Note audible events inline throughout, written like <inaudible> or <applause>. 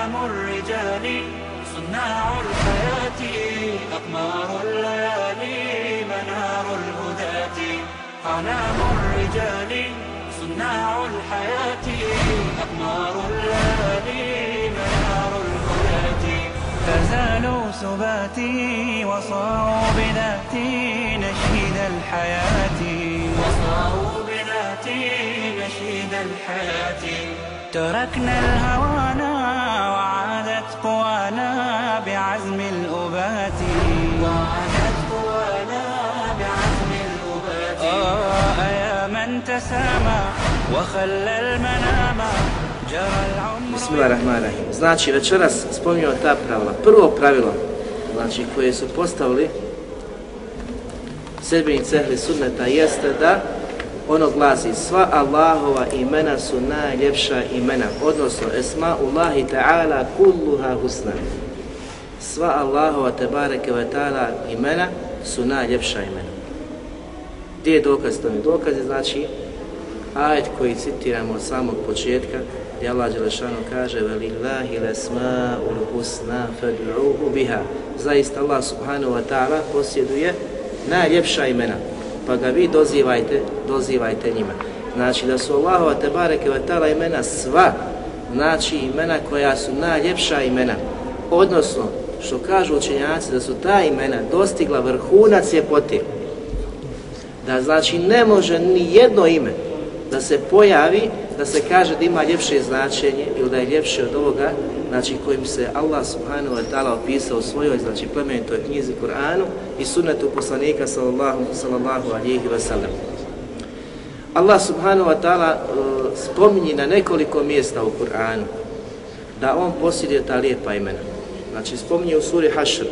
أعلام الرجال صناع الحياة أقمار الليالي منار الهداة. أعلام الرجال صناع الحياة أقمار الليالي منار الهداة. فزالوا سباتي وصاروا بذاتي نشيد الحياة. وصاروا بذاتي نشيد الحياة. تركنا الهوانا قوانا بعزم الأبات وعادت قوانا بعزم الأبات آه يا من تسامى وخلى المنام جرى العمر Bismillahirrahmanirrahim. Znači, večeras spominjamo ta pravila. Prvo pravilo, znači, koje su postavili sedbenici ehli sunneta jeste da ono glasi sva Allahova imena su najljepša imena, odnosno esma Allahi ta'ala kulluha husna. Sva Allahova tebareke ve ta'ala imena su najljepša imena. Gdje je dokaz to? Dokaz je znači ajet koji citiramo od samog početka gdje Allah Đelešanu kaže وَلِلَّهِ لَسْمَاءُ ul husna بِهَا biha zaista Allah subhanahu wa ta'ala posjeduje najljepša imena pa ga vi dozivajte, dozivajte njima. Znači da su Allahova te bareke ve imena sva, znači imena koja su najljepša imena. Odnosno, što kažu učenjaci da su ta imena dostigla vrhunac ljepote. Da znači ne može ni jedno ime da se pojavi, da se kaže da ima ljepše značenje ili da je ljepše od ovoga, znači kojim se Allah subhanahu wa ta'ala opisao u svojoj, znači plemenitoj knjizi Kur'anu i sunnetu poslanika sallallahu, sallallahu alihi wa sallam. Allah subhanahu wa ta'ala e, uh, spominji na nekoliko mjesta u Kur'anu da on posjeduje ta lijepa imena. Znači spominje u suri Hašr,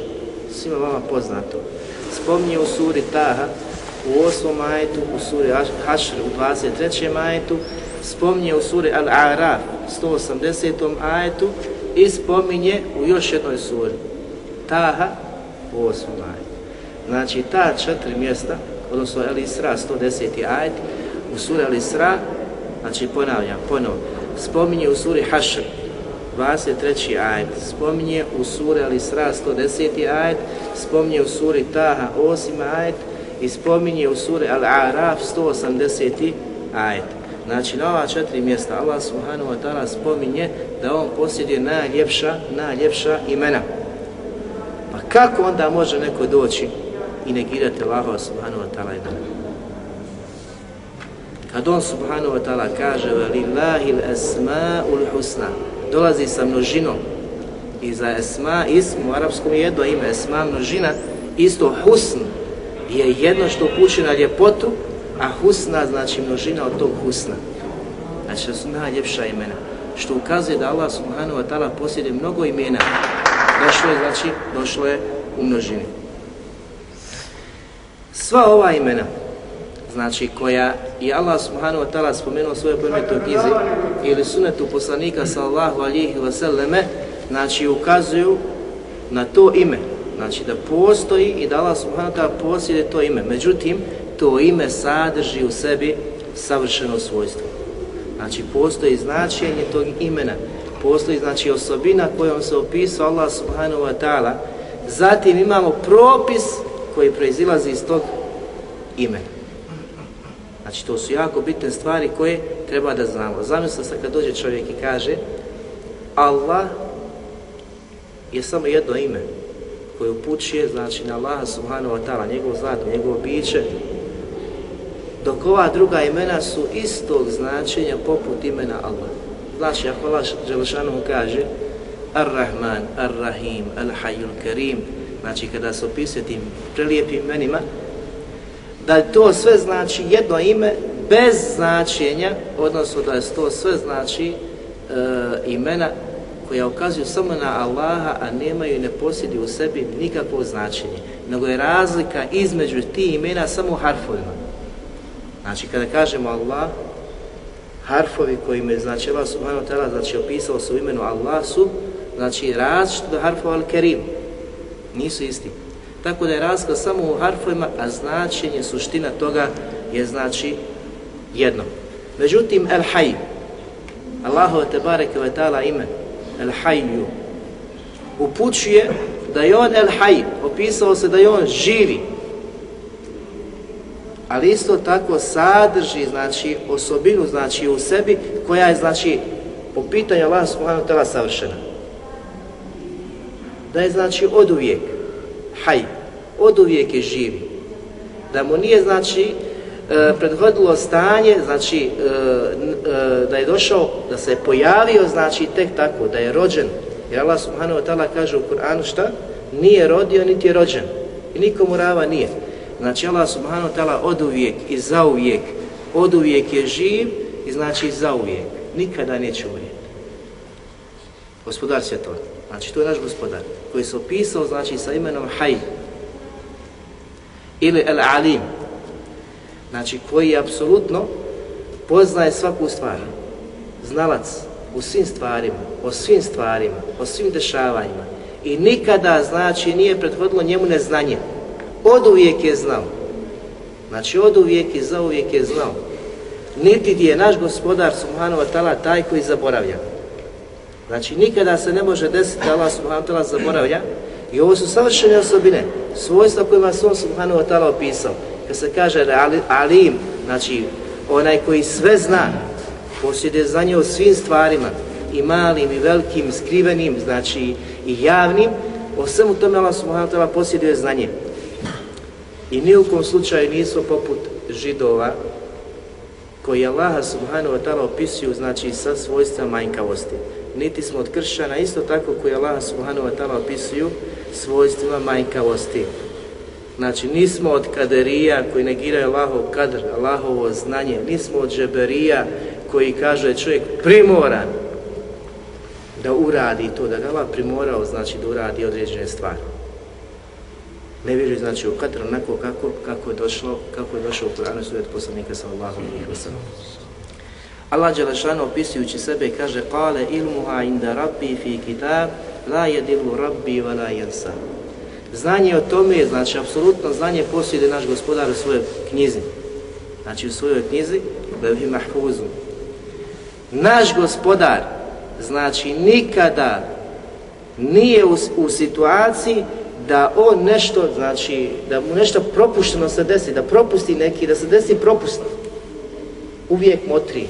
svima vama poznato. Spominje u suri Taha, u 8. ajetu, u suri Hašr u 23. ajetu, spominje u suri Al-A'raf 180. ajetu i spominje u još jednoj suri Taha u 8. ajetu. Znači ta četiri mjesta, odnosno El Isra 110. ajet, u suri Al Isra, znači ponavljam, ponovo, spominje u suri Hašr 23. ajet, spominje u suri Al Isra 110. ajet, spominje u suri Taha 8. ajet, i spominje u suri Al-A'raf 180. ajet. Znači na ova četiri mjesta Allah subhanahu wa ta'ala spominje da on posjeduje najljepša, najljepša imena. Pa kako onda može neko doći i negirati Allaha subhanahu wa ta'ala imena? Kad on subhanahu wa ta'ala kaže وَلِلَّهِ الْأَسْمَاءُ الْحُسْنَ husna dolazi sa množinom i za esma ism u arapskom je jedno ime esma množina isto husn je jedno što upućuje na ljepotu, a husna znači množina od tog husna. Znači da su najljepša imena. Što ukazuje da Allah subhanahu wa ta'ala posjeduje mnogo imena. Došlo je, znači, došlo je u množini. Sva ova imena, znači koja je Allah subhanahu wa ta'ala spomenuo svoje plemenitoj knjizi ili sunetu poslanika sallahu alihi wasallame, znači ukazuju na to ime, Znači da postoji i da Allah subhanahu ta'ala posjede to ime. Međutim, to ime sadrži u sebi savršeno svojstvo. Znači postoji značenje tog imena. Postoji znači osobina kojom se opisao Allah subhanahu wa ta'ala. Zatim imamo propis koji proizilazi iz tog imena. Znači to su jako bitne stvari koje treba da znamo. Zamislite se kad dođe čovjek i kaže Allah je samo jedno ime koje upućuje znači na Allaha subhanahu wa ta'ala, njegov zlat, njegovo biće, dok ova druga imena su istog značenja poput imena Allah. Znači, ako Allah Želešanu kaže Ar-Rahman, Ar-Rahim, Al-Hayyul Karim, znači kada se opisuje tim prelijepim imenima, da to sve znači jedno ime bez značenja, odnosno da je to sve znači e, imena koja ukazuju samo na Allaha, a nemaju i ne posjedi u sebi nikakvo značenje. Nego je razlika između ti imena samo harfovima. Znači, kada kažemo Allah, harfovi koji me znači Allah subhanahu ta'ala znači opisao su imenu Allah su znači različito do harfova al-Kerim. Nisu isti. Tako da je razlika samo u harfovima, a značenje, suština toga je znači jedno. Međutim, El Hayy, Allahove te bareke ve ta'ala ime, El Hayyu. Upućuje da je on El Hayy, opisao se da je on živi. Ali isto tako sadrži, znači, osobinu, znači, u sebi, koja je, znači, po pitanju Allah subhanahu wa ta'ala savršena. Da je, znači, od uvijek, haj, od uvijek je živi. Da mu nije, znači, e, prethodilo stanje, znači, e, e, da je došao, da se je pojavio, znači, tek tako, da je rođen. Jer Allah subhanahu wa ta'ala kaže u Kur'anu šta? Nije rodio, niti je rođen. I nikomu rava nije. Znači, Allah subhanahu wa ta'ala od uvijek i za uvijek, od uvijek je živ i znači za uvijek. Nikada neće umrijeti. Gospodar svjetova. Znači, to je naš gospodar koji se opisao, znači, sa imenom Hayy ili El Alim. Znači, koji apsolutno poznaje svaku stvar. Znalac u svim stvarima, o svim stvarima, o svim dešavanjima. I nikada, znači, nije prethodilo njemu neznanje. Od uvijek je znao. Znači, od uvijek i za uvijek je znao. Niti je naš gospodar, subhanahu wa ta'ala, taj koji zaboravlja. Znači, nikada se ne može desiti da Allah subhanahu wa ta'ala zaboravlja. I ovo su savršene osobine, svojstva kojima se on subhanahu wa ta'ala opisao. Kad se kaže alim, znači, onaj koji sve zna, posjeduje znanje o svim stvarima, i malim, i velikim, skrivenim, znači, i javnim, o svemu tome Allah subhanahu wa ta'ala posjeduje znanje. I ni u kom slučaju nisu poput židova, koji Allah subhanahu wa ta'ala opisuju, znači, sa svojstva manjkavosti niti smo od kršćana, isto tako koji Allah subhanahu wa ta'ala opisuju svojstvima manjkavosti. Znači, nismo od kaderija koji negiraju Allahov kadr, Allahovo znanje, nismo od džeberija koji kaže čovjek primoran da uradi to, da ga Allah primorao, znači da uradi određene stvari. Ne vjeruje znači u kadr onako kako, kako je došlo, kako je došlo u Kur'anu sujet poslanika sallallahu alaihi wa sallam. Allah Đelešanu opisujući sebe kaže Kale ilmuha inda rabbi fi kitab la jedilu rabbi wa la jensa. Znanje o tome je, znači, apsolutno znanje posjede naš gospodar u svojoj knjizi. Znači, u svojoj knjizi, Bevi Mahfuzu. Naš gospodar, znači, nikada nije u, u situaciji da on nešto, znači, da mu nešto propušteno se desi, da propusti neki, da se desi propustno. Uvijek motri,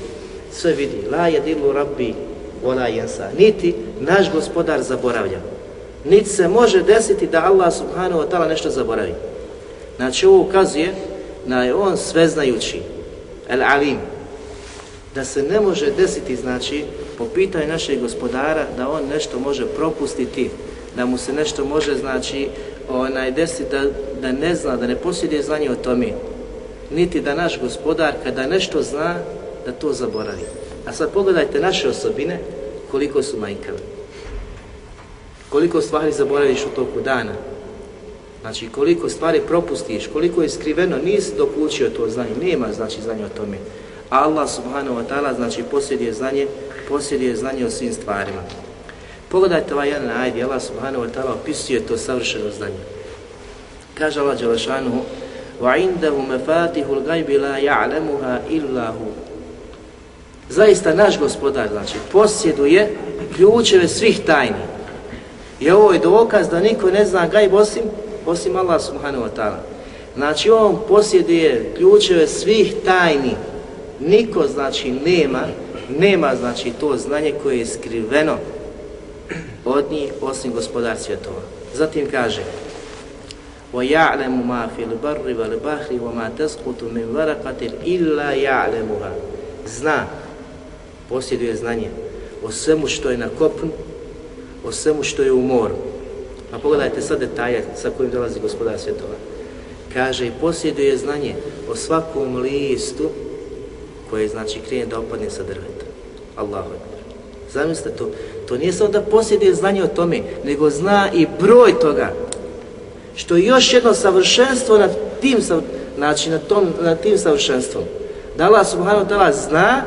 sve vidi. La jedilu rabbi wala jensa. Niti naš gospodar zaboravlja. Niti se može desiti da Allah subhanahu wa ta'ala nešto zaboravi. Znači ovo ukazuje na je on sveznajući, el alim, da se ne može desiti, znači, po pitanju našeg gospodara, da on nešto može propustiti, da mu se nešto može, znači, onaj, desiti da, da ne zna, da ne posjeduje znanje o tome. Niti da naš gospodar, kada nešto zna, da to zaboravi. A sad pogledajte naše osobine, koliko su manjkave Koliko stvari zaboraviš u toku dana. Znači, koliko stvari propustiš, koliko je skriveno, nisi dok učio to znanje, nema znači znanje o tome. Allah subhanahu wa ta'ala znači posjeduje znanje, posjeduje znanje o svim stvarima. Pogledajte ovaj jedan ajdi, Allah subhanahu wa ta'ala opisuje to savršeno znanje. Kaže Allah Đelešanuhu, وَعِنْدَهُ مَفَاتِهُ الْغَيْبِ لَا يَعْلَمُهَا إِلَّا هُ zaista naš gospodar, znači, posjeduje ključeve svih tajni. I ovo je dokaz da niko ne zna gajb osim, osim Allah subhanahu wa ta'ala. Znači, on posjeduje ključeve svih tajni. Niko, znači, nema, nema, znači, to znanje koje je skriveno od njih, osim gospodar svjetova. Zatim kaže, وَيَعْلَمُ مَا فِي الْبَرِّ وَالْبَحْرِ وَمَا تَسْقُتُ مِنْ وَرَقَةٍ إِلَّا يَعْلَمُهَا Zna, posjeduje znanje o svemu što je na kopnu, o svemu što je u moru. A pogledajte sad detalje sa kojim dolazi gospodar svjetova. Kaže i posjeduje znanje o svakom listu koje znači krije da opadne sa drveta. Allahu Akbar. Zamislite to, to nije samo da posjeduje znanje o tome, nego zna i broj toga. Što je još jedno savršenstvo nad tim, znači nad, tom, na tim savršenstvom. Da Allah subhanahu ta'ala zna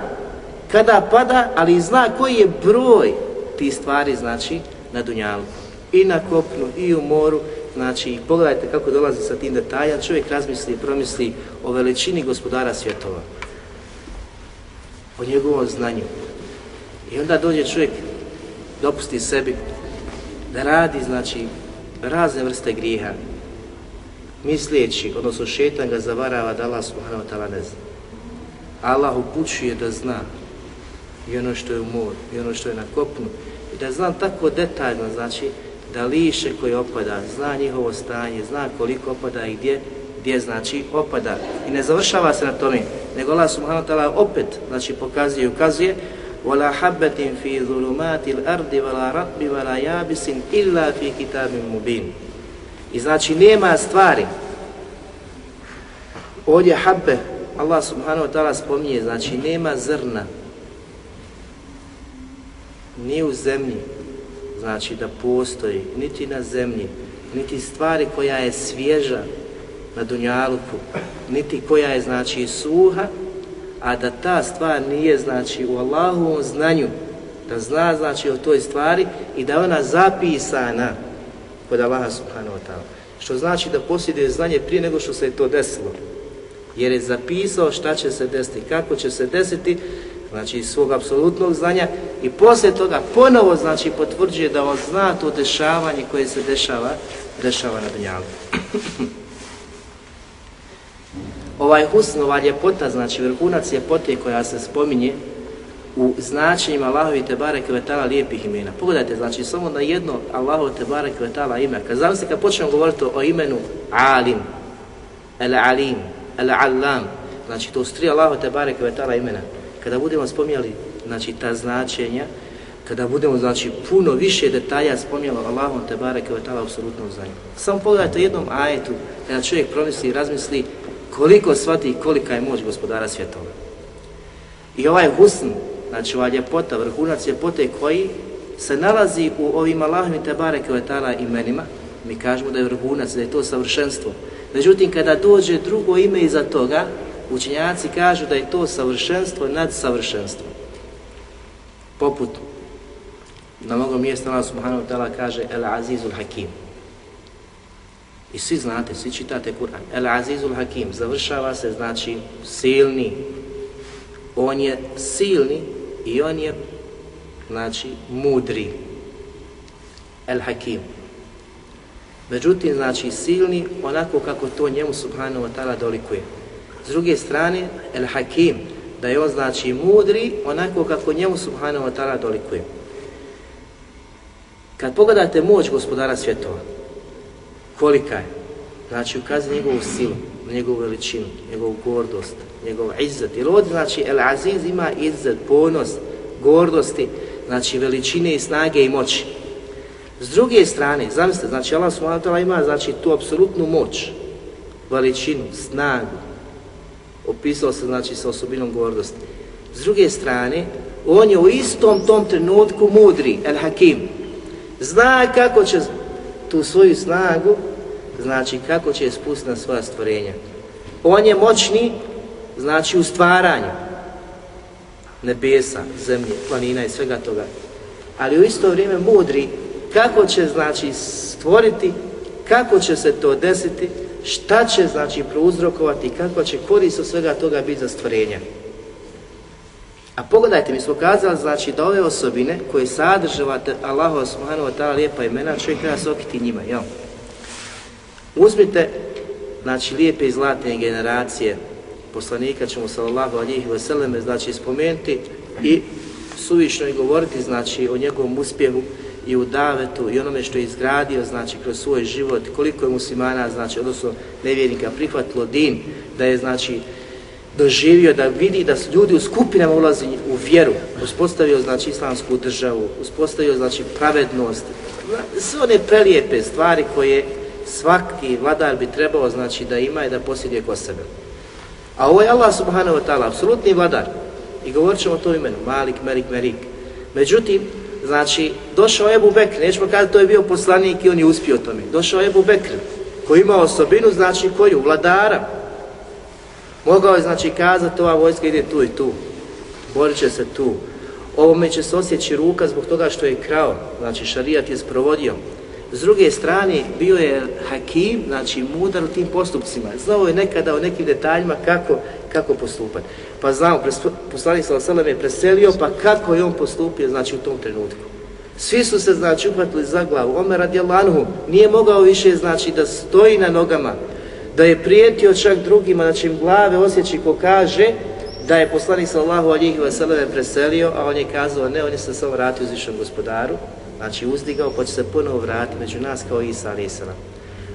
kada pada, ali zna koji je broj ti stvari, znači, na Dunjalu. I na kopnu, i u moru, znači, pogledajte kako dolazi sa tim detalja, čovjek razmisli i promisli o veličini gospodara svjetova, o njegovom znanju. I onda dođe čovjek dopusti sebi da radi, znači, razne vrste grijeha, misleći, odnosno šetan ga zavarava da Allah subhanahu wa ta'ala ne zna. Allah upućuje da zna i ono što je u moru, i ono što je na kopnu, da zna tako detaljno, znači, da liše koje opada, zna njihovo stanje, zna koliko opada i gdje, gdje znači opada. I ne završava se na tome, nego Allah subhanahu wa ta'ala opet, znači, pokazuje i ukazuje, وَلَا حَبَّةٍ فِي ظُلُمَاتِ الْأَرْضِ وَلَا رَطْبِ وَلَا يَابِسٍ إِلَّا فِي كِتَابٍ مُبِينٍ I znači nema stvari. Ovdje habbe, Allah subhanahu wa ta'ala spominje, znači nema zrna. Ni u zemlji, znači da postoji, niti na zemlji, niti stvari koja je svježa na dunjaluku, niti koja je znači suha, a da ta stvar nije znači u Allahovom znanju, da zna znači o toj stvari i da ona zapisana kod Allaha subhanahu wa ta'ala. Što znači da posjeduje znanje prije nego što se je to desilo. Jer je zapisao šta će se desiti, kako će se desiti, znači iz svog apsolutnog znanja i poslije toga ponovo znači potvrđuje da on zna to dešavanje koje se dešava, dešava na dunjalu. <clears throat> ovaj husn, ova ljepota, znači vrhunac ljepote koja se spominje u značenjima Allahovi Tebare Kvetala lijepih imena. Pogledajte, znači samo na jedno Allahov Tebare Kvetala ime. Kad znam se kad počnemo govoriti o imenu Alim, El Alim, El Allam, znači to su tri Allahov Tebare Kvetala imena. Kada budemo spominjali znači ta značenja, kada budemo znači puno više detalja spominjali Allahom Tebare Kvetala apsolutno znanje. Samo pogledajte jednom ajetu, kada čovjek promisli i razmisli koliko shvati kolika je moć gospodara svjetova. I ovaj husn, znači ova ljepota, vrhunac ljepote koji se nalazi u ovim Allahom te bareke ve taala imenima, mi kažemo da je vrhunac, da je to savršenstvo. Međutim, kada dođe drugo ime iza toga, učenjaci kažu da je to savršenstvo nad savršenstvom. Poput, na mnogo mjesta Allah subhanahu wa ta'ala kaže El Azizul Hakim. I svi znate, svi čitate Kur'an. El Azizul Hakim završava se, znači, silni. On je silni i on je, znači, mudri. El Hakim. Međutim, znači, silni onako kako to njemu subhanahu wa ta'ala dolikuje. S druge strane, El Hakim, da je on, znači, mudri onako kako njemu subhanahu wa ta'ala dolikuje. Kad pogledate moć gospodara svjetova, kolika je. Znači ukazuje njegovu silu, njegovu veličinu, njegovu gordost, njegov izzet. Jer ovdje znači El Aziz ima izzet, ponos, gordosti, znači veličine i snage i moći. S druge strane, zamislite, znači Allah subhanahu wa ta'ala ima znači tu apsolutnu moć, veličinu, snagu. Opisao se znači sa osobinom gordosti. S druge strane, on je u istom tom trenutku mudri, El Hakim. Zna kako će tu svoju snagu znači kako će je spustiti na svoja stvorenja. On je moćni, znači u stvaranju nebesa, zemlje, planina i svega toga. Ali u isto vrijeme mudri kako će znači stvoriti, kako će se to desiti, šta će znači prouzrokovati, kako će korist od svega toga biti za stvorenje. A pogledajte, mi smo kazali znači da ove osobine koje sadržavate Allahu subhanahu wa ta'ala lijepa imena, čovjek treba se okiti njima, jel? Uzmite, znači, lijepe i zlatne generacije poslanika ćemo sallallahu alihi vseleme, znači, spomenuti i suvišno i govoriti, znači, o njegovom uspjehu i u davetu i onome što je izgradio, znači, kroz svoj život, koliko je muslimana, znači, odnosno nevjernika prihvatilo din, da je, znači, doživio da vidi da su ljudi u skupinama ulazi u vjeru, uspostavio znači islamsku državu, uspostavio znači pravednost, sve one prelijepe stvari koje svaki vladar bi trebao znači da ima i da posjeduje kod sebe. A ovo je Allah subhanahu wa ta'ala, apsolutni vladar. I govorit ćemo to imenu, Malik, Merik, Merik. Međutim, znači, došao je Ebu Bekr, nećemo kada to je bio poslanik i on je uspio tome. Došao je Ebu Bekr, koji ima osobinu, znači koju? Vladara. Mogao je, znači, kazati, ova vojska ide tu i tu. Borit će se tu. Ovome će se osjeći ruka zbog toga što je krao, znači šarijat je sprovodio. S druge strane, bio je hakim, znači mudar u tim postupcima. Znao je nekada o nekim detaljima kako, kako postupati. Pa znamo, poslanik sa Oselem je preselio, pa kako je on postupio, znači u tom trenutku. Svi su se znači uhvatili za glavu. Omer radijalanhu nije mogao više znači da stoji na nogama, da je prijetio čak drugima, znači im glave osjeći ko kaže da je poslanik sallahu alihi wasallam preselio, a on je kazao ne, on je se samo vratio uzvišom gospodaru, znači uzdigao pa će se ponovo vratiti među nas kao Isa a.s.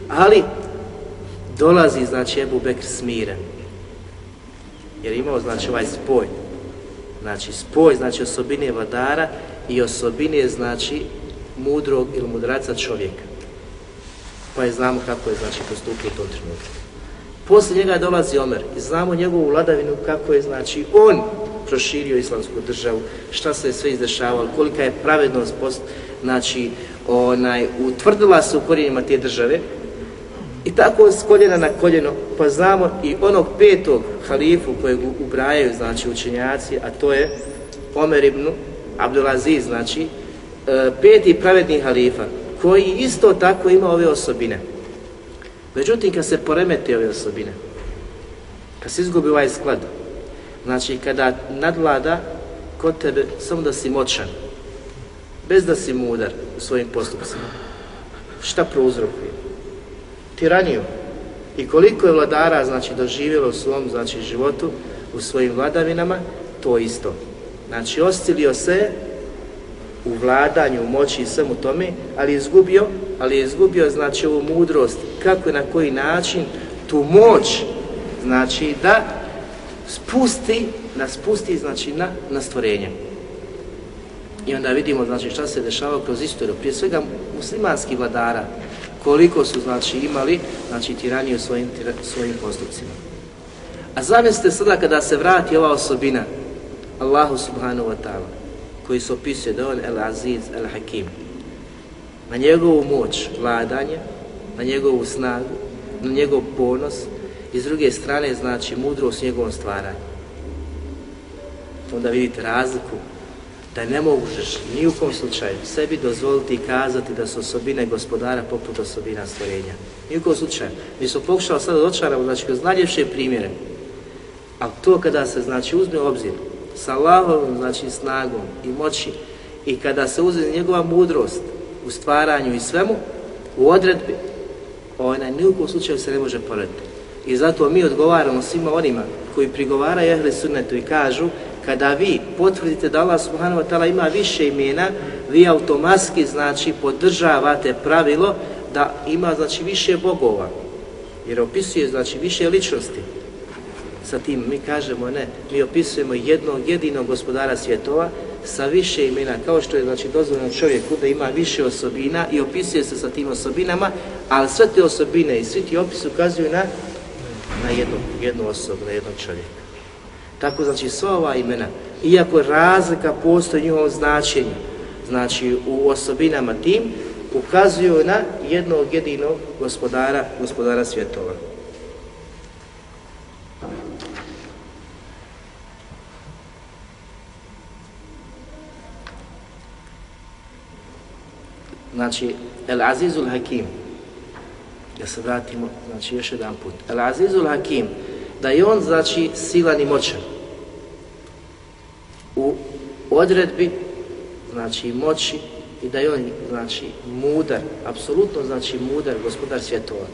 Ali dolazi znači Ebu Bekr smiren, jer imao znači ovaj spoj, znači spoj znači osobine vladara i osobine znači mudrog ili mudraca čovjeka. Pa je znamo kako je znači postupio u tom trenutku. Poslije njega dolazi Omer i znamo njegovu vladavinu kako je znači on proširio islamsku državu, šta se sve izdešavalo, kolika je pravednost post, znači onaj, utvrdila se u korijenima te države i tako s koljena na koljeno, pa znamo i onog petog halifu kojeg ubrajaju znači učenjaci, a to je Omer ibn Abdulaziz, znači e, peti pravedni halifa, koji isto tako ima ove osobine. Međutim, kad se poremeti ove osobine, kad se izgubi ovaj sklad, znači kada nadvlada kod tebe samo da si moćan, bez da si mudar u svojim postupcima, šta prouzrokuje? Tiraniju. I koliko je vladara znači, doživjelo u svom znači, životu, u svojim vladavinama, to isto. Znači, oscilio se u vladanju, u moći i svemu tome, ali je izgubio, ali je izgubio znači ovu mudrost, kako i na koji način tu moć, znači da spusti, nas spusti znači na, na stvorenje. I onda vidimo znači šta se dešava kroz istoriju, prije svega muslimanskih vladara, koliko su znači imali znači tirani u svojim, tira, svojim postupcima. A zamislite sada kada se vrati ova osobina Allahu subhanahu wa ta'ala, koji se opisuje da on El Aziz El Hakim. Na njegovu moć vladanja, na njegovu snagu, na njegov ponos i s druge strane znači mudrost njegovom stvaranju. Onda vidite razliku da ne možeš ni u kom slučaju sebi dozvoliti i kazati da su osobine gospodara poput osobina stvorenja. Ni u kom slučaju. Mi smo pokušali sada dočaramo, znači kroz najljepše primjere. Ali to kada se znači uzme obzir sa Allahovom znači, snagom i moći i kada se uzme njegova mudrost u stvaranju i svemu, u odredbi, ona ni u kom slučaju se ne može porediti. I zato mi odgovaramo svima onima koji prigovaraju ehli sunnetu i kažu kada vi potvrdite da Allah subhanahu wa ta'ala ima više imena, vi automatski znači podržavate pravilo da ima znači više bogova. Jer opisuje znači više ličnosti sa tim mi kažemo ne, mi opisujemo jednog jedinog gospodara svjetova sa više imena, kao što je znači dozvoljeno čovjeku da ima više osobina i opisuje se sa tim osobinama, ali sve te osobine i svi ti opisi ukazuju na, na jednu, jednu osobu, na jednog čovjeka. Tako znači sva ova imena, iako razlika postoji u njihovom značenju, znači u osobinama tim, ukazuju na jednog jedinog gospodara, gospodara svjetova. znači El Azizul Hakim da se vratimo znači još jedan put. El Azizul Hakim da je on znači silan i moćan. U odredbi znači moći i da je on znači mudar apsolutno znači mudar gospodar svjetova.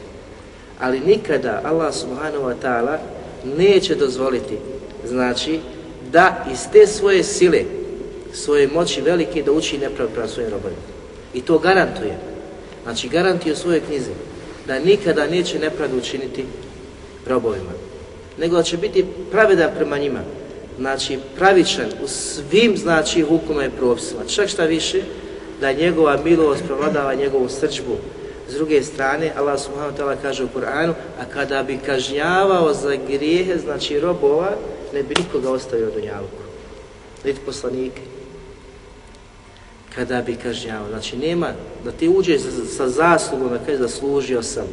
Ali nikada Allah subhanahu wa ta'ala neće dozvoliti znači da iz te svoje sile svoje moći velike da uči nepravdu prema svojim robovima. I to garantuje. Znači garantuje u svojoj knjizi da nikada neće nepravdu učiniti robovima. Nego da će biti pravedan prema njima. Znači pravičan u svim znači hukuma i propisima. Čak šta više da njegova milost provladava njegovu srđbu. S druge strane, Allah subhanahu wa ta'ala kaže u Kur'anu, a kada bi kažnjavao za grijehe, znači robova, ne bi nikoga ostavio do njavuku. Niti poslanike, kada bi kažnjavao. Znači nema da ti uđeš sa zaslugom da kaže zaslužio sam,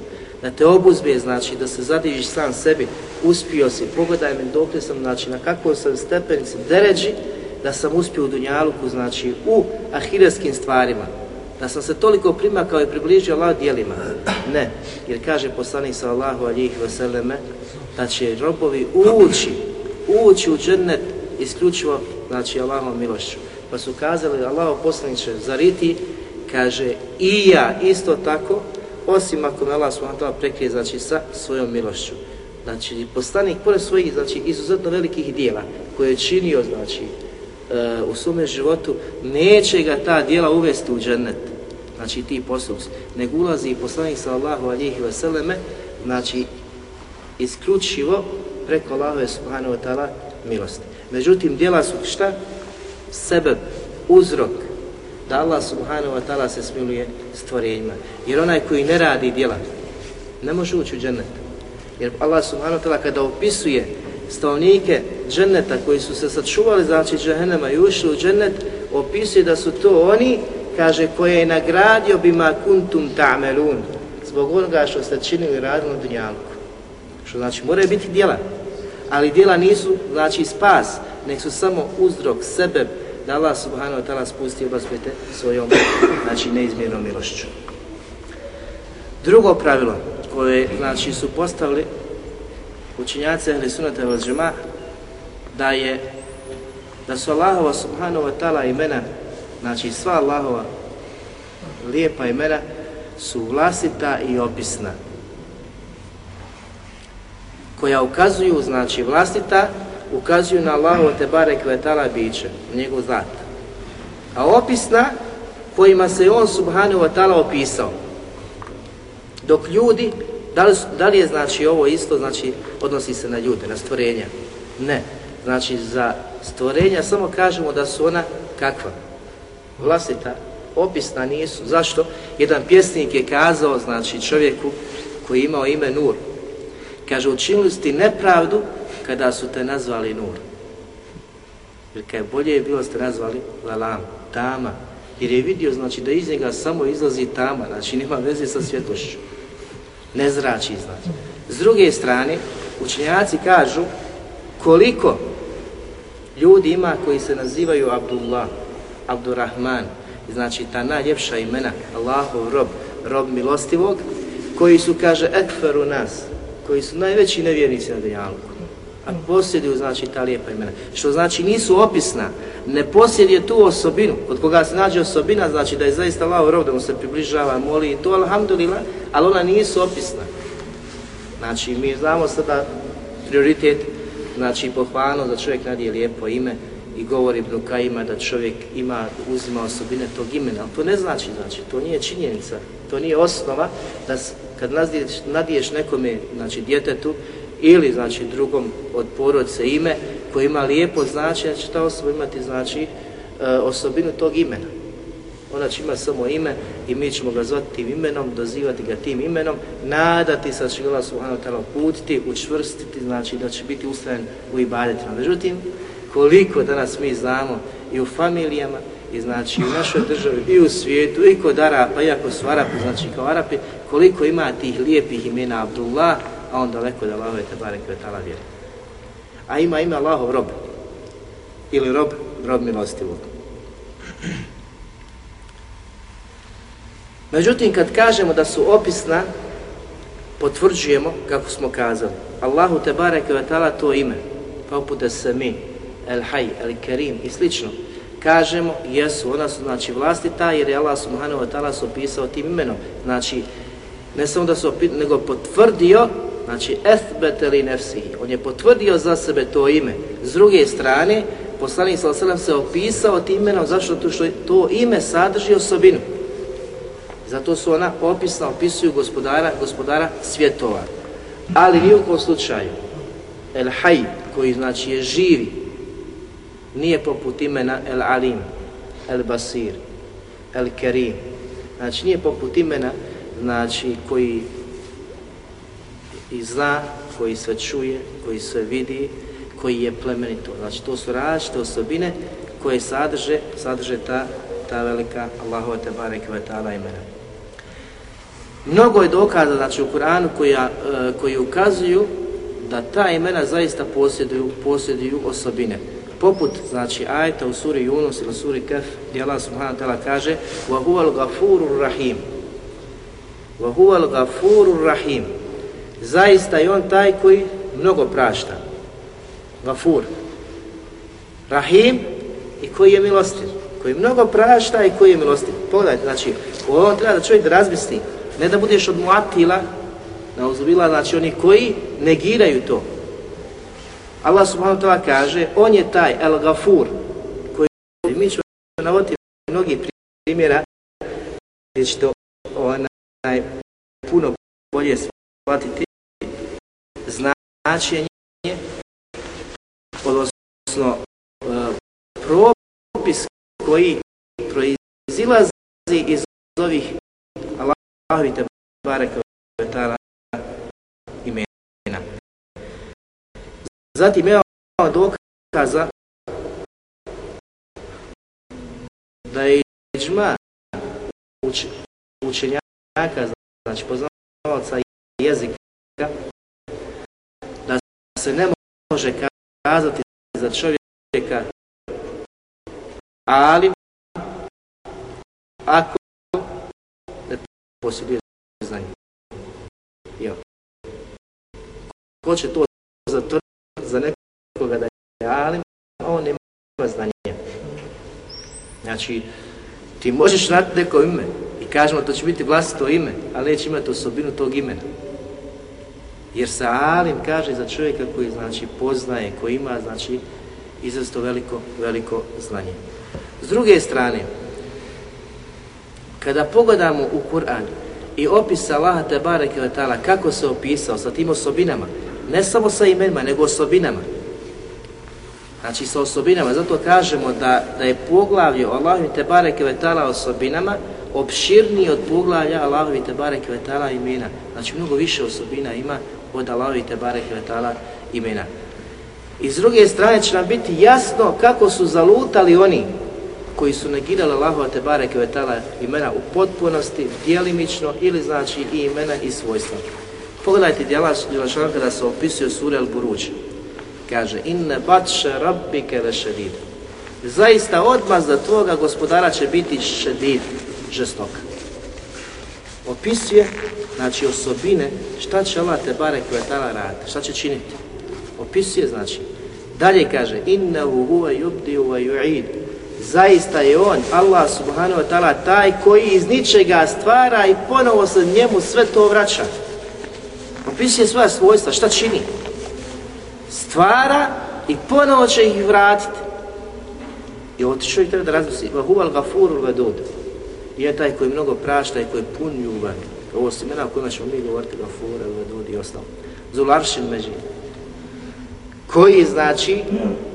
da te obuzbe, znači da se zadižiš sam sebi, uspio si, pogledaj me dok sam, znači na kakvom sam stepenici deređi, da sam uspio u Dunjaluku, znači u ahireskim stvarima, da sam se toliko primakao i približio Allah dijelima. Ne, jer kaže poslanik sallahu alijih vseleme, da će robovi ući, ući u džennet isključivo, znači Allahom milošću Pa su kazali, Allaho poslaniče, zariti, kaže, i ja isto tako, osim ako me Allah subhanahu ta'ala prekrije, znači, sa svojom milošću. Znači, poslanik, pored svojih, znači, izuzetno velikih dijela, koje je činio, znači, e, u svome životu, neće ga ta dijela uvesti u džennet, znači, ti postupci, nego ulazi i poslanik sallallahu alihi vseleme, znači, isključivo preko Allahove subhanahu wa ta'ala milosti. Međutim, dijela su šta? Sebe, uzrok, da Allah subhanahu wa ta'ala se smiluje stvorenjima. Jer onaj koji ne radi djela, ne može ući u džennet. Jer Allah subhanahu wa ta'ala kada opisuje stavnike dženneta koji su se sačuvali znači džehennema i ušli u džennet, opisuje da su to oni, kaže, koje je nagradio bima kuntum ta'melun, zbog onoga što ste činili radili na dunjalku. Što znači, moraju biti djela, ali djela nisu, znači, spas, nek su samo uzrok, sebe, da Allah subhanahu wa ta'ala spusti obazbete svojom, znači, neizmjernom milošću. Drugo pravilo koje, znači, su postavili učinjaci Ahli Sunnata al Džema, da je, da su Allahova subhanahu wa ta'ala imena, znači sva Allahova lijepa imena, su vlastita i opisna koja ukazuju, znači vlastita, ukazuju na Allahovo te barek vetala biće, njegov zlat. A opisna, kojima se on subhanahu wa ta'ala opisao. Dok ljudi, da li, da li je znači ovo isto, znači odnosi se na ljude, na stvorenja? Ne. Znači za stvorenja samo kažemo da su ona kakva? Vlastita, opisna nisu. Zašto? Jedan pjesnik je kazao, znači čovjeku koji je imao ime Nur, Kaže, učinili ste nepravdu kada su te nazvali nur. Jer kaj bolje je bilo ste nazvali lalam, tama. Jer je vidio, znači, da iz njega samo izlazi tama, znači nema veze sa svjetlošću. Ne zrači, znači. S druge strane, učenjaci kažu koliko ljudi ima koji se nazivaju Abdullah, Abdurrahman, znači ta najljepša imena, Allahov rob, rob milostivog, koji su, kaže, ekferu nas, koji su najveći nevjernici na Dunjalku, a posjeduju znači ta lijepa imena, što znači nisu opisna, ne posjeduje tu osobinu, kod koga se nađe osobina, znači da je zaista Allah rov, da mu se približava, moli i to, alhamdulillah, ali ona nisu opisna. Znači, mi znamo sada prioritet, znači pohvalno da čovjek nadije lijepo ime i govori Ibn Kajima da čovjek ima, uzima osobine tog imena, ali to ne znači, znači, to nije činjenica, to nije osnova da kad nadiješ, nadiješ nekome, znači djetetu, ili znači drugom od porodce ime koji ima lijepo značenje, znači, će ta osoba imati znači e, osobinu tog imena. Ona će imati samo ime i mi ćemo ga zvati tim imenom, dozivati ga tim imenom, nadati se da će Allah subhanahu wa ta'ala putiti, učvrstiti, znači da će biti ustajen u ibadetima. Međutim, koliko danas mi znamo i u familijama, i znači u našoj državi i u svijetu i kod Arapa, iako su Arapi, znači kao Arapi, koliko ima tih lijepih imena Abdullah, a on daleko da Allahove te barek vetala vjeri. A ima ime Allahov rob, ili rob, rob milostivog. Međutim, kad kažemo da su opisna, potvrđujemo, kako smo kazali, Allahu te barek vetala to ime, pa poput Sami, El Hay, El Kerim i slično, kažemo jesu, ona su znači vlastita jer je Allah subhanahu wa ta'ala se opisao tim imenom. Znači, ne samo da su opisao, nego potvrdio, znači ethbete li nefsihi, on je potvrdio za sebe to ime. S druge strane, poslanik s.a.v. se opisao tim imenom, zašto? To što to ime sadrži osobinu. Zato su ona opisna, opisuju gospodara, gospodara svjetova. Ali ni u kom slučaju, El Hay, koji znači je živi, nije poput imena El Alim, El Basir, El Kerim. Znači nije poput imena znači, koji i zla koji sve čuje, koji sve vidi, koji je plemenito. Znači to su različite osobine koje sadrže, sadrže ta, ta velika Allahova te barek ve ta'ala imena. Mnogo je dokaza znači, u Kur'anu koja, e, koji ukazuju da ta imena zaista posjeduju, posjeduju osobine poput znači ajeta u suri Yunus ili suri Kaf gdje Allah subhanahu ta'ala kaže وَهُوَ الْغَفُورُ الرَّحِيمُ وَهُوَ rahim الرَّحِيمُ rahim zaista je on taj koji mnogo prašta. Gafur. Rahim i koji je milostiv. Koji mnogo prašta i koji je milostiv. Pogledajte, znači, ovo treba da čovjek da razmisli, ne da budeš od muatila, na uzubila, znači oni koji negiraju to. Allah subhanahu wa ta'ala kaže, on je taj El Gafur, koji mi ćemo navoditi mnogi primjera, gdje ćete onaj puno bolje shvatiti značenje, odnosno e, propis koji proizilazi iz ovih Allahovi te bareke vetara imena. Zatim imamo dokaza da je iđma uč, učenjaka, znači poznavaca jezika, se ne može kazati za čovjeka ali ako ne posjeduje znanje. Jo. Ko će to zatvrditi za nekoga da je alim, on nema znanje. Znači, ti možeš znati neko ime i kažemo to će biti vlastito ime, ali neće imati osobinu tog imena. Jer sa alim kaže za čovjeka koji znači poznaje, koji ima znači izrasto veliko, veliko znanje. S druge strane, kada pogledamo u Kur'an i opis Allaha te bareke ve taala kako se opisao sa tim osobinama, ne samo sa imenima, nego osobinama. Znači sa osobinama, zato kažemo da, da je poglavlje Allahu te bareke ve taala osobinama opširniji od poglavlja Allahovi te bareke ve taala imena. Znači mnogo više osobina ima od Allahovi te bareke imena. I s druge strane će nam biti jasno kako su zalutali oni koji su negirali Allahova te bareke imena u potpunosti, djelimično ili znači i imena i svojstva. Pogledajte djela Đelešana kada se opisuje sura Al-Buruđ. Kaže, inne batše rabbike le šedid. Zaista odmaz za tvoga gospodara će biti šedid, žestok. Opisuje, znači osobine, šta će Allah te barek vetala raditi, šta će činiti. Opisuje, znači, dalje kaže, inna huwa yubdi wa yu'id. Zaista je on, Allah subhanahu wa ta'ala, taj koji iz ničega stvara i ponovo se njemu sve to vraća. Opisuje svoja svojstva, šta čini? Stvara i ponovo će ih vratiti. I otišao i treba da razmisli, Vahuval gafurul vedud. I je taj koji mnogo prašta i koji je pun ljubavi. Ovo su imena o kojima ćemo mi govoriti, gafura, vedud i ostalo. Zularšin međi. Koji znači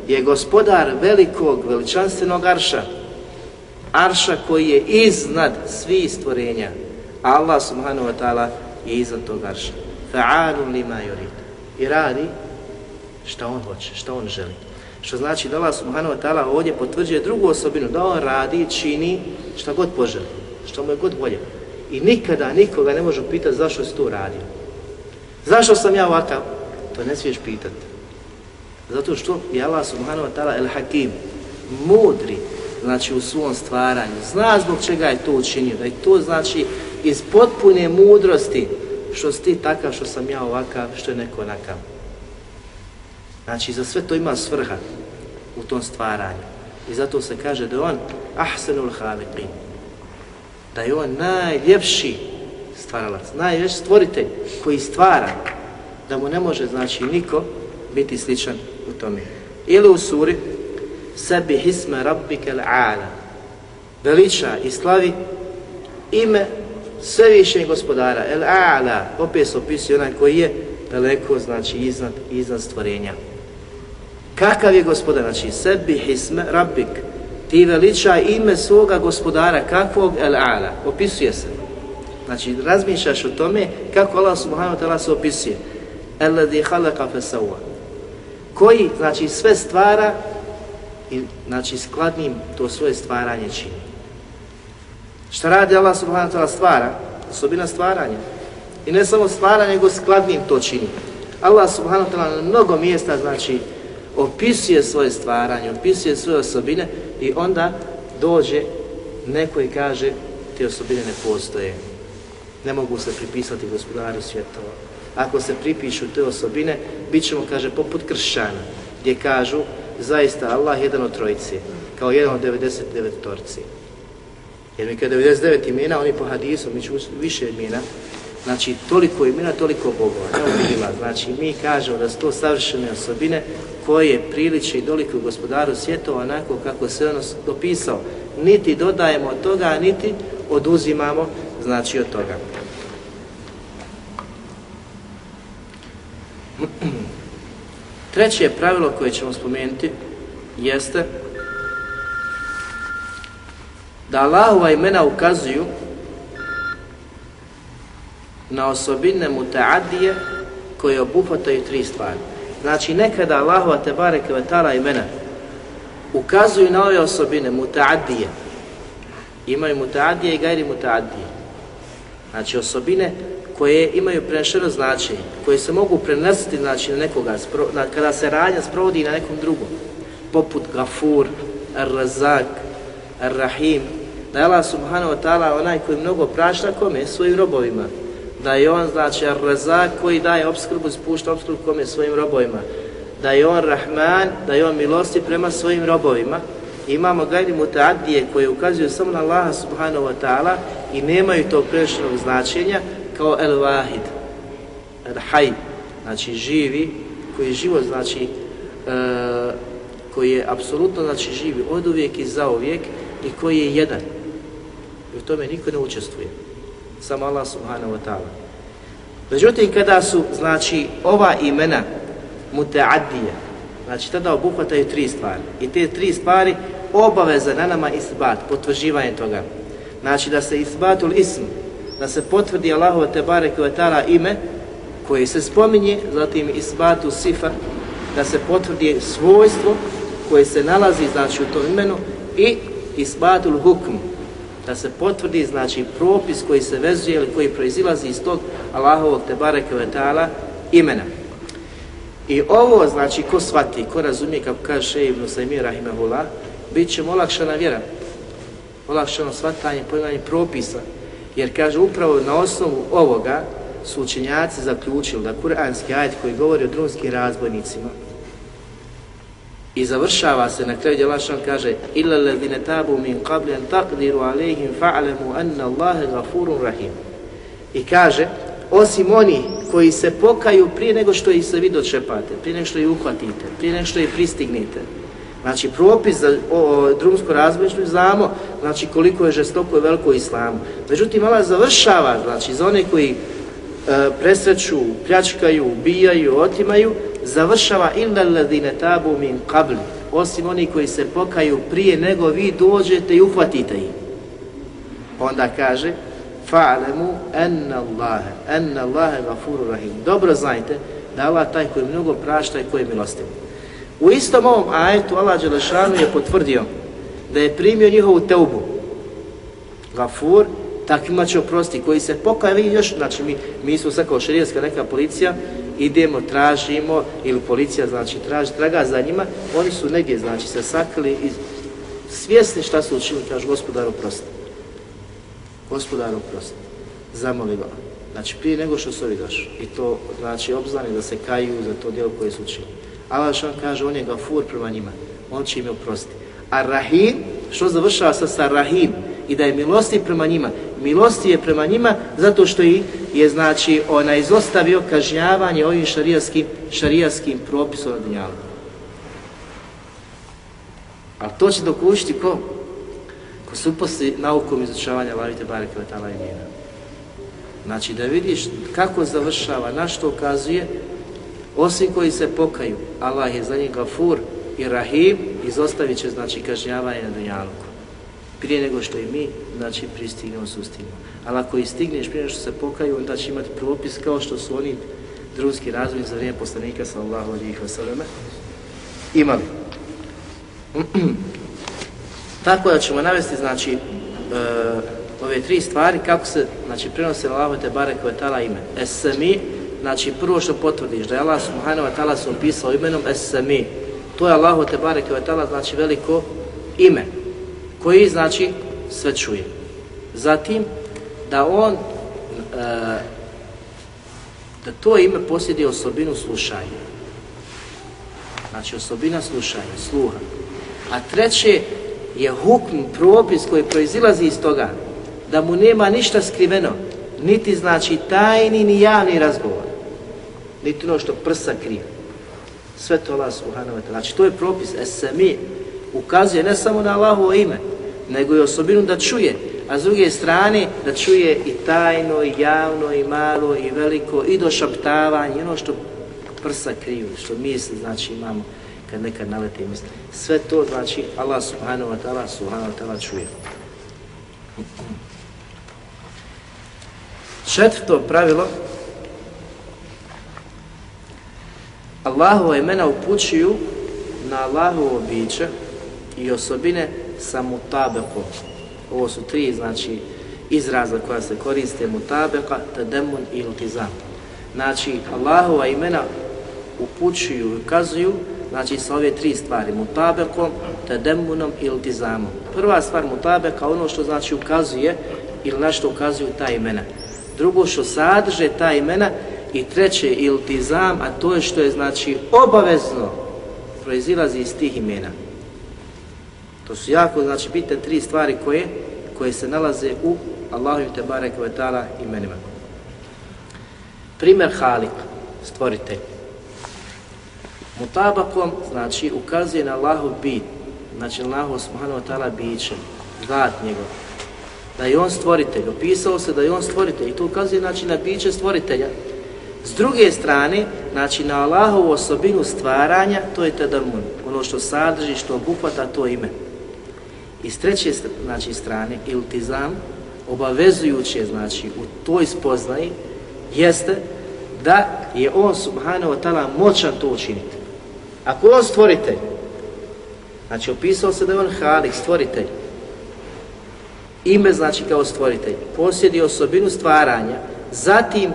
je gospodar velikog, veličanstvenog arša. Arša koji je iznad svih stvorenja. Allah subhanahu wa ta'ala je iznad tog arša fa'alun lima yurid. I radi šta on hoće, šta on želi. Što znači da Allah subhanahu wa ta'ala ovdje potvrđuje drugu osobinu, da on radi, čini šta god poželi, što mu je god volje. I nikada nikoga ne može pitati zašto si to radio. Zašto sam ja ovakav? To ne smiješ pitati. Zato što je Allah subhanahu wa ta'ala el hakim, mudri, znači u svom stvaranju, zna zbog čega je to učinio, da je to znači iz potpune mudrosti, što si ti takav, što sam ja ovakav, što je neko onakav. Znači, za sve to ima svrha u tom stvaranju. I zato se kaže da on ahsanul haliqin. Da je on najljepši stvaralac, najljepši stvoritelj koji stvara. Da mu ne može, znači, niko biti sličan u tome. Ili u suri sebi hisme rabbike l'ala. Veliča i slavi ime svevišnjeg gospodara, el a'la, opet se opisuje onaj koji je daleko, znači iznad, iznad stvorenja. Kakav je gospodar? Znači, sebi hisme rabbik, ti veliča ime svoga gospodara, kakvog el a'la, opisuje se. Znači, razmišljaš o tome kako Allah subhanahu wa ta'ala se opisuje. Alladhi khalaqa fasawa. Koji, znači, sve stvara i, znači, skladnim to svoje stvaranje čini. Šta radi Allah subhanahu wa ta'ala stvara? Osobina stvaranja. I ne samo stvara, nego skladnim to čini. Allah subhanahu wa ta'ala na mnogo mjesta, znači, opisuje svoje stvaranje, opisuje svoje osobine i onda dođe neko i kaže te osobine ne postoje. Ne mogu se pripisati gospodaru svjetova. Ako se pripišu te osobine, bit ćemo, kaže, poput kršćana, gdje kažu, zaista Allah jedan od trojice. kao jedan od 99 torci. Jer mi kada 99 imena, oni po hadisu, mi ću više imena, znači toliko imena, toliko bogova, ne vidima. Znači mi kažemo da su to savršene osobine koje priliče i doliku gospodaru svjetova onako kako se ono dopisao. Niti dodajemo od toga, niti oduzimamo znači od toga. <clears throat> Treće pravilo koje ćemo spomenuti jeste da Allahova imena ukazuju na osobine mutaadije koje obuhvataju tri stvari. Znači nekada Allahova te bareke vetala imena ukazuju na ove osobine mutaadije. Imaju mutaadije i gajri mutaadije. Znači osobine koje imaju prenešeno značenje, koje se mogu prenositi znači, na nekoga, na, kada se radnja sprovodi na nekom drugom, poput Gafur, Ar-Razak, Ar-Rahim, da je Allah subhanahu wa ta'ala onaj koji mnogo prašta kome? Svojim robovima. Da je on, znači, Ar-Razak koji daje obskrbu, spušta obskrbu kome? Svojim robovima. Da je on Rahman, da je on milosti prema svojim robovima. Imamo gajni mutaadije koje ukazuju samo na Allaha subhanahu wa ta'ala i nemaju tog prešnog značenja, kao El Wahid, El Hay, znači živi, koji je život, znači, e, koji je apsolutno, znači, živi od uvijek i za uvijek i koji je jedan. I u tome niko ne učestvuje. Samo Allah subhanahu wa ta'ala. Međutim, kada su, znači, ova imena muteadija, znači, tada obuhvataju tri stvari. I te tri stvari obaveza na nama isbat, potvrđivanje toga. Znači, da se isbatul ism, da se potvrdi Allahu te bareke taala ime koje se spominje, zatim isbatu sifa da se potvrdi svojstvo koje se nalazi znači u tom imenu i isbatul hukm da se potvrdi znači propis koji se vezuje ili koji proizilazi iz tog Allahovog te bareke ve taala imena. I ovo znači ko svati, ko razumije kako kaže Ibn Saymih rahimehullah, bit će olakšana vjera. Olakšano svatanje, pojmanje propisa, Jer kaže upravo na osnovu ovoga su učenjaci zaključili da kuranski ajet koji govori o drumskim razbojnicima i završava se na kraju djelašan kaže illa ladine tabu min qabli an taqdiru alejhim fa'lamu anna Allahe gafurun rahim i kaže osim oni koji se pokaju prije nego što ih se vi dočepate, prije nego što ih uhvatite, prije nego što ih pristignete, Znači, propis za o, o, drumsko razmišlju znamo znači, koliko je žestoko i veliko islamu. Međutim, Allah završava, znači, za one koji e, presreću, pljačkaju, ubijaju, otimaju, završava illa ladine tabu min qabl, osim oni koji se pokaju prije nego vi dođete i uhvatite ih. Onda kaže, fa'lemu enna Allahe, enna Allahe gafuru rahim. Dobro znajte da Allah taj koji mnogo prašta i koji je milostiv. U istom ovom ajetu Allah Đelešanu je potvrdio da je primio njihovu teubu. Gafur, takvima će oprosti, koji se pokaje, još, znači mi, mi smo sad kao šarijetska neka policija, idemo, tražimo, ili policija, znači, traži, traga za njima, oni su negdje, znači, se sakrili i svjesni šta su učinili, kaže, gospodar oprosti. Gospodar oprosti. Zamoli ga. Znači, prije nego što su ovi došli. I to, znači, obznani da se kaju za to djelo koje su učinili. Allah što kaže, on je gafur prema njima, on će im oprostiti. A Rahim, što završava sa, sa Rahim, i da je milosti prema njima, milosti je prema njima zato što je, je znači, ona izostavio kažnjavanje ovim šarijaskim, šarijaskim propisom na dunjalu. Ali to će dokušiti ko? Ko se uposli naukom izučavanja Lavite Bareke Vatala imena. Znači da vidiš kako završava, na što ukazuje, Osim koji se pokaju, Allah je za njih gafur i rahim, izostavit će znači kažnjavanje na dunjalu. Prije nego što i mi, znači pristignemo, sustignemo. Ali ako i stigneš prije nego što se pokaju, onda će imati propis kao što su oni drugski razvoj za vrijeme poslanika sallallahu alihi wasallam imali. <clears throat> Tako da ćemo navesti, znači, e, ove tri stvari kako se, znači, prenose Allahu te barek ime. Esami, znači prvo što potvrdiš da je Allah subhanahu wa ta'ala se opisao imenom Esami. to je Allahu te barek wa znači veliko ime, koji znači sve čuje. Zatim, da on, e, da to ime posjedi osobinu slušanja. Znači osobina slušanja, sluha. A treće, je hukm, propis koji proizilazi iz toga, da mu nema ništa skriveno, niti znači tajni ni javni razgovor, niti ono što prsa krije. Sve to Allah subhanahu wa ta'ala. Znači to je propis esami, ukazuje ne samo na Allahovo ime, nego i osobinu da čuje, a s druge strane da čuje i tajno, i javno, i malo, i veliko, i do šaptavanja, ono što prsa kriju, što misli, znači imamo kad nekad nalete misli. Sve to znači Allah subhanahu wa ta'ala subhanahu wa ta'ala čuje. Četvrto pravilo Allahova imena upućuju na Allahovo biće i osobine sa mutabekom. Ovo su tri, znači, izraza koja se koriste mutabeka, tademun i iltizam. Znači, Allahova imena upućuju i ukazuju znači sa ove tri stvari, mutabekom, tademunom i iltizamom. Prva stvar mutabeka, ono što znači ukazuje ili na što ukazuju ta imena. Drugo što sadrže ta imena i treće iltizam, a to je što je znači obavezno proizilazi iz tih imena. To su jako znači bitne tri stvari koje koje se nalaze u Allahu te barek ve taala imenima. Primer Halik, stvoritelj. Mutabakom, znači, ukazuje na Allahu bit, znači na Allahu subhanahu wa ta'ala biće, zat njegov, da je on stvoritelj, opisao se da je on stvoritelj i to ukazuje znači na biće stvoritelja. S druge strane, znači na Allahovu osobinu stvaranja, to je tadamun, ono što sadrži, što obuhvata to ime. I s treće znači, strane, iltizam, obavezujuće znači u toj spoznaji, jeste da je on subhanahu wa ta'ala moćan to učiniti. Ako on stvoritelj, znači opisao se da je on halik, stvoritelj, ime znači kao stvoritelj, posjedi osobinu stvaranja, zatim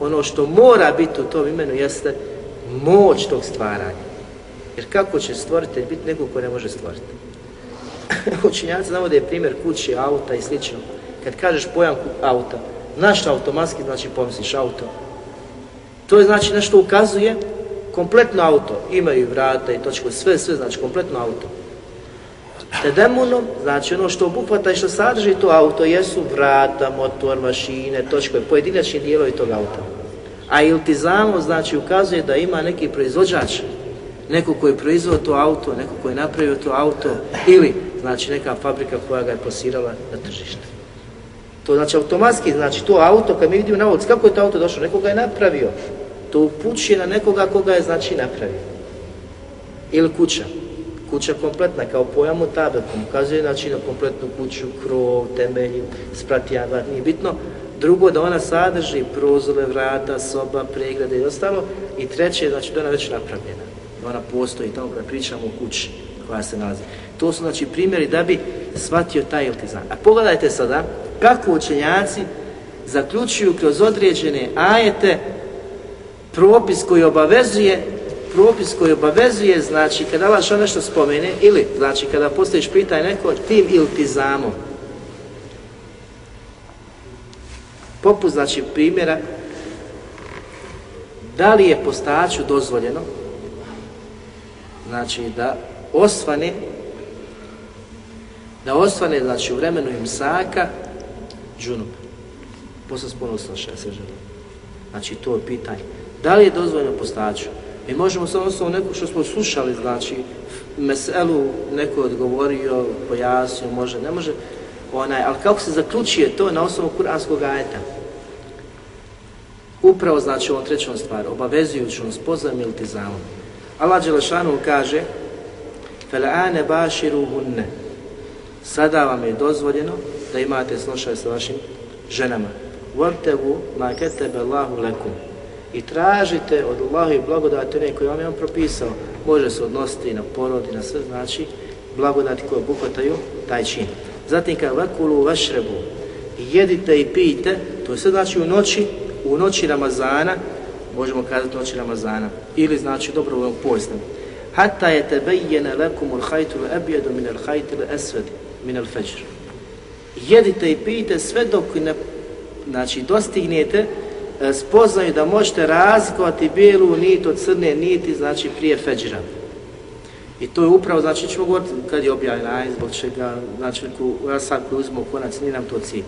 ono što mora biti u tom imenu jeste moć tog stvaranja. Jer kako će stvoritelj biti neko ko ne može stvoriti? <laughs> Učinjaci navode primjer kuće, auta i slično. Kad kažeš pojam auta, naš automatski znači pomisliš auto. To je znači nešto ukazuje kompletno auto, imaju vrata i točko, sve, sve, znači kompletno auto. Tedemunom, znači ono što obuhvata i što sadrži to auto, jesu vrata, motor, mašine, točko, pojedinačni dijelovi tog auta. A iltizamo, znači, ukazuje da ima neki proizvođač, neko koji je proizvod to auto, neko koji je napravio to auto, ili, znači, neka fabrika koja ga je posirala na tržište. To znači automatski, znači to auto, kad mi vidimo na ulici, kako je to auto došlo, neko ga je napravio, to upućuje na nekoga koga je znači napravio. Ili kuća. Kuća kompletna kao pojam u tabelkom, ukazuje znači na kompletnu kuću, krov, temelj, spratijava, nije bitno. Drugo, da ona sadrži prozore, vrata, soba, pregrade i ostalo. I treće, znači da ona već napravljena. Da ona postoji tamo kada pričamo o kući koja se nalazi. To su znači primjeri da bi shvatio taj iltizam. A pogledajte sada kako učenjaci zaključuju kroz određene ajete propis koji obavezuje propis koji obavezuje, znači kada Allah što nešto spomene, ili znači kada postojiš pitaj neko tim iltizamom. Poput znači primjera da li je postaču dozvoljeno znači da osvane da osvane znači u vremenu imsaka džunup posle spolnog snošaja se želi. Znači to je pitanje. Da li je dozvoljeno postaću Mi možemo samo osnovu neko što smo slušali, znači, meselu neko odgovorio, pojasnio, može, ne može, onaj, ali kako se zaključuje to na osnovu kuranskog ajeta? Upravo, znači, ovom trećom stvar obavezujućom spoznam ili ti tizamom. Allah Đelešanu kaže, فَلَعَانَ بَاشِرُهُنَّ Sada vam je dozvoljeno da imate snošaj sa vašim ženama. وَبْتَغُ مَا كَتَبَ اللَّهُ لَكُمْ i tražite od Allaha i blagodati one koje vam je on propisao. Može se odnositi na porod i na sve, znači blagodati koje obuhvataju taj čin. Zatim kad vakulu vašrebu, jedite i pijte, to je sve znači u noći, u noći Ramazana, možemo kazati noći Ramazana, ili znači dobrovoljnog posta. Hatta je tebejjene lekum ul hajtu ebjedu min al hajtu esved min al fajr. Jedite i pijte sve dok ne, znači, dostignete e, spoznaju da možete razlikovati bijelu nit od crne niti, znači prije feđra. I to je upravo, znači ćemo govoriti kad je objavljen aj, zbog čega, znači u sam koji uzmo konac, nije nam to cilj.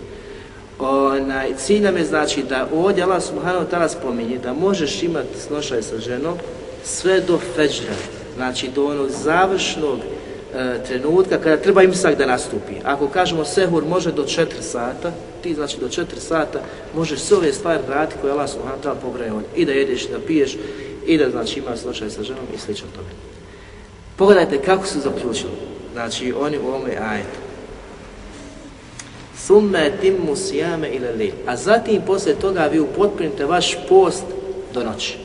Onaj, cilj nam je znači da ovdje Allah subhanahu wa ta'ala spominje da možeš imati snošaj sa ženom sve do feđra, znači do onog završnog e, trenutka kada treba imsak da nastupi. Ako kažemo sehur može do 4 sata, ti znači do 4 sata možeš sve ove stvari raditi koje Allah subhanahu wa ta'ala pobraje I da jedeš, da piješ, i da znači ima snošaj sa ženom i slično tome. Pogledajte kako su zaključili. Znači oni u ovome ajetu. Summe timmu sijame ila lejl. A zatim posle toga vi upotpunite vaš post do noći.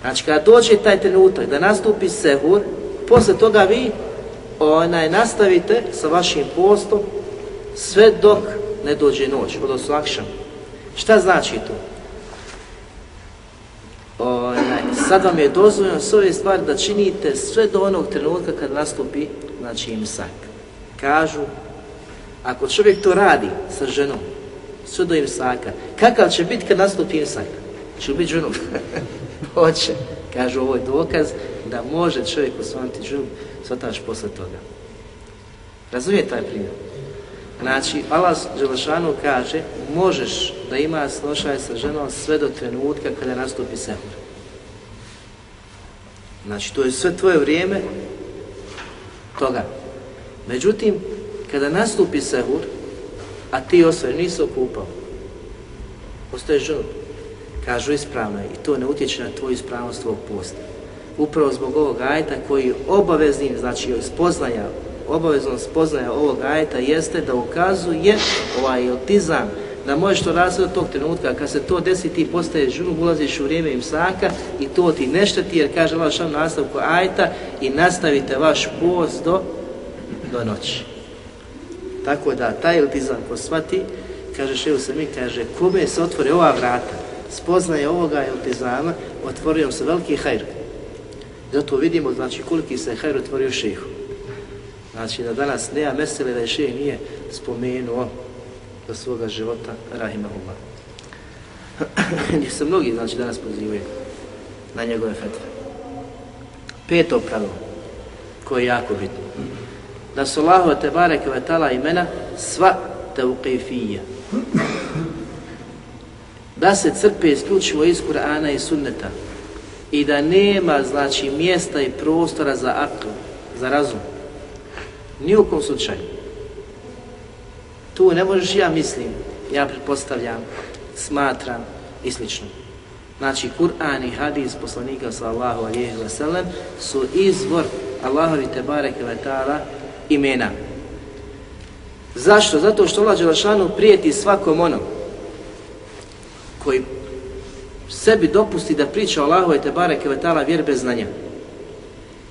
Znači kada dođe taj trenutak da nastupi sehur, posle toga vi onaj, nastavite sa vašim postom sve dok ne dođe noć, odnosno akšan. Šta znači to? Onaj, sad vam je dozvoljeno sve ove stvari da činite sve do onog trenutka kad nastupi znači imsak. Kažu, ako čovjek to radi sa ženom, sve do imsaka, kakav će biti kad nastupi imsak? Će biti ženom? <laughs> Hoće. Kažu, ovo je dokaz da može čovjek osvaniti ženu, svataš posle toga. Razumije taj primjer? Znači, Allah Đelešanu kaže, možeš da ima snošaj sa ženom sve do trenutka kada nastupi sehur. Znači, to je sve tvoje vrijeme toga. Međutim, kada nastupi sehur, a ti osvaj nisi okupao, ostaješ ženu, kažu ispravno je i to ne utječe na tvoju ispravnost tvojeg posta. Upravo zbog ovog ajta koji obaveznim, znači spoznaja, obavezno spoznaja ovog ajta jeste da ukazuje ovaj otizam, da možeš to razvoj od tog trenutka, kad se to desi ti postaješ žunu, ulaziš u vrijeme imsaka i to ti ne šteti jer kaže Allah šal nastavku ajta i nastavite vaš post do, do noći. Tako da taj iltizam ko shvati, kaže Šeju Sami, kaže kome se otvore ova vrata, spoznaje ovoga iltizama, otvorio se veliki hajr. Zato vidimo znači koliki se hajr otvorio šehu. Znači da danas nema mesele da je šeh nije spomenuo do svoga života, rahimahullah. <clears throat> Gdje se mnogi znači danas pozivaju na njegove fetve. Peto pravilo, koje je jako bitno. Da su Allahu te bareke vetala imena sva tauqifija. Da se crpe isključivo iz Kur'ana i sunneta i da nema znači mjesta i prostora za akl, za razum. Ni u kom slučaju. Tu ne možeš ja mislim, ja pretpostavljam, smatram i slično. Znači, Kur'an i hadis poslanika sallallahu alihi wa sallam su izvor Allahovi te bareke wa ta'ala imena. Zašto? Zato što Allah Đelešanu prijeti svakom onom koji sebi dopusti da priča Allahu i te bareke vetala vjer bez znanja.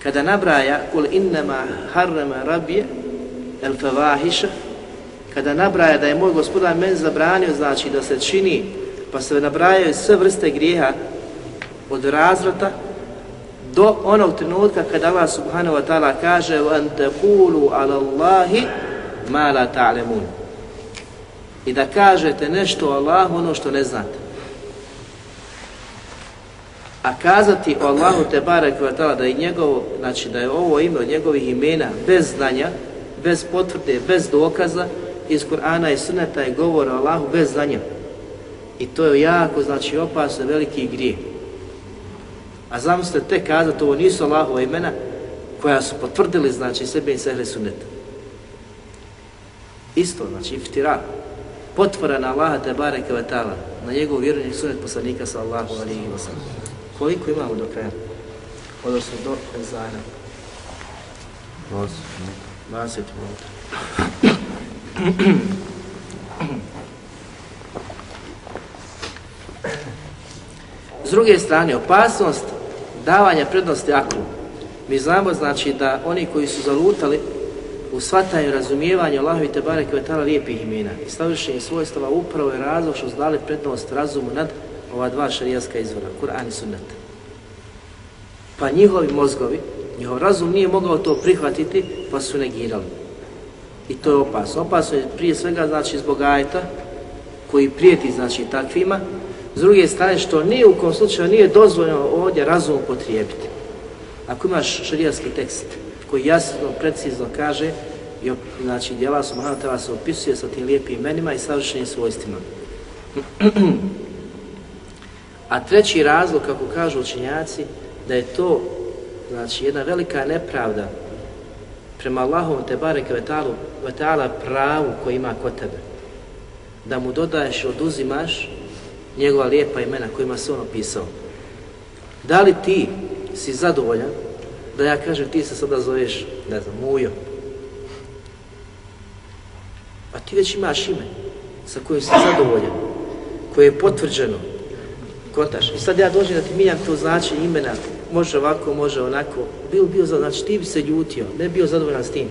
Kada nabraja kul innama harrama rabije el fevahiša kada nabraja da je moj gospodar men zabranio, znači da se čini, pa se nabrajaju sve vrste grijeha od razvrata do onog trenutka kada Allah subhanahu wa ta'ala kaže وَنْ تَقُولُوا عَلَى اللَّهِ مَا لَا تَعْلَمُونَ i da kažete nešto Allahu ono što ne znate. A kazati Allahu te barek wa ta'ala da je njegovo, znači da je ovo ime od njegovih imena bez znanja, bez potvrde, bez dokaza, iz Kur'ana i Sunneta je govor Allahu bez znanja. I to je jako, znači, opasno veliki grijeh. A zamislite te kazati, ovo nisu Allahova imena koja su potvrdili, znači, sebe i sehre Sunneta. Isto, znači, iftira. Potvora na Allaha te bareke ve ta'ala, na njegov vjerujnih sunnet poslanika sa Allahu alihi wa sallam. Koliko imamo do kraja? Odnosno do Ezana. 20 minuta. <clears throat> S druge strane, opasnost davanja prednosti aklu. Mi znamo znači da oni koji su zalutali u shvatanju razumijevanju te bareke ve Kvetala lijepih imena i savršenje svojstava upravo je razlog što su dali prednost razumu nad ova dva šarijaska izvora, Kur'an i Sunnet. Pa njihovi mozgovi, njihov razum nije mogao to prihvatiti, pa su negirali. I to je opasno. Opasno je prije svega znači zbog ajta koji prijeti znači takvima. S druge strane što nije u kom slučaju nije dozvoljeno ovdje razum upotrijebiti. Ako imaš šarijatski tekst koji jasno, precizno kaže i znači djela subhanahu Tala se opisuje sa tim lijepim imenima i savršenim svojstvima. <clears throat> A treći razlog, kako kažu učenjaci, da je to znači jedna velika nepravda prema Allahom te bareke vetala pravu koji ima kod tebe. Da mu dodaješ i oduzimaš njegova lijepa imena kojima se on opisao. Da li ti si zadovoljan da ja kažem ti se sada zoveš, ne znam, Mujo. A ti već imaš ime sa kojim si zadovoljan, koje je potvrđeno, kontaš. I sad ja dođem da ti mijenjam to značenje imena, može ovako, može onako, bio bio za, znači ti bi se ljutio, ne bio zadovoljan s tim.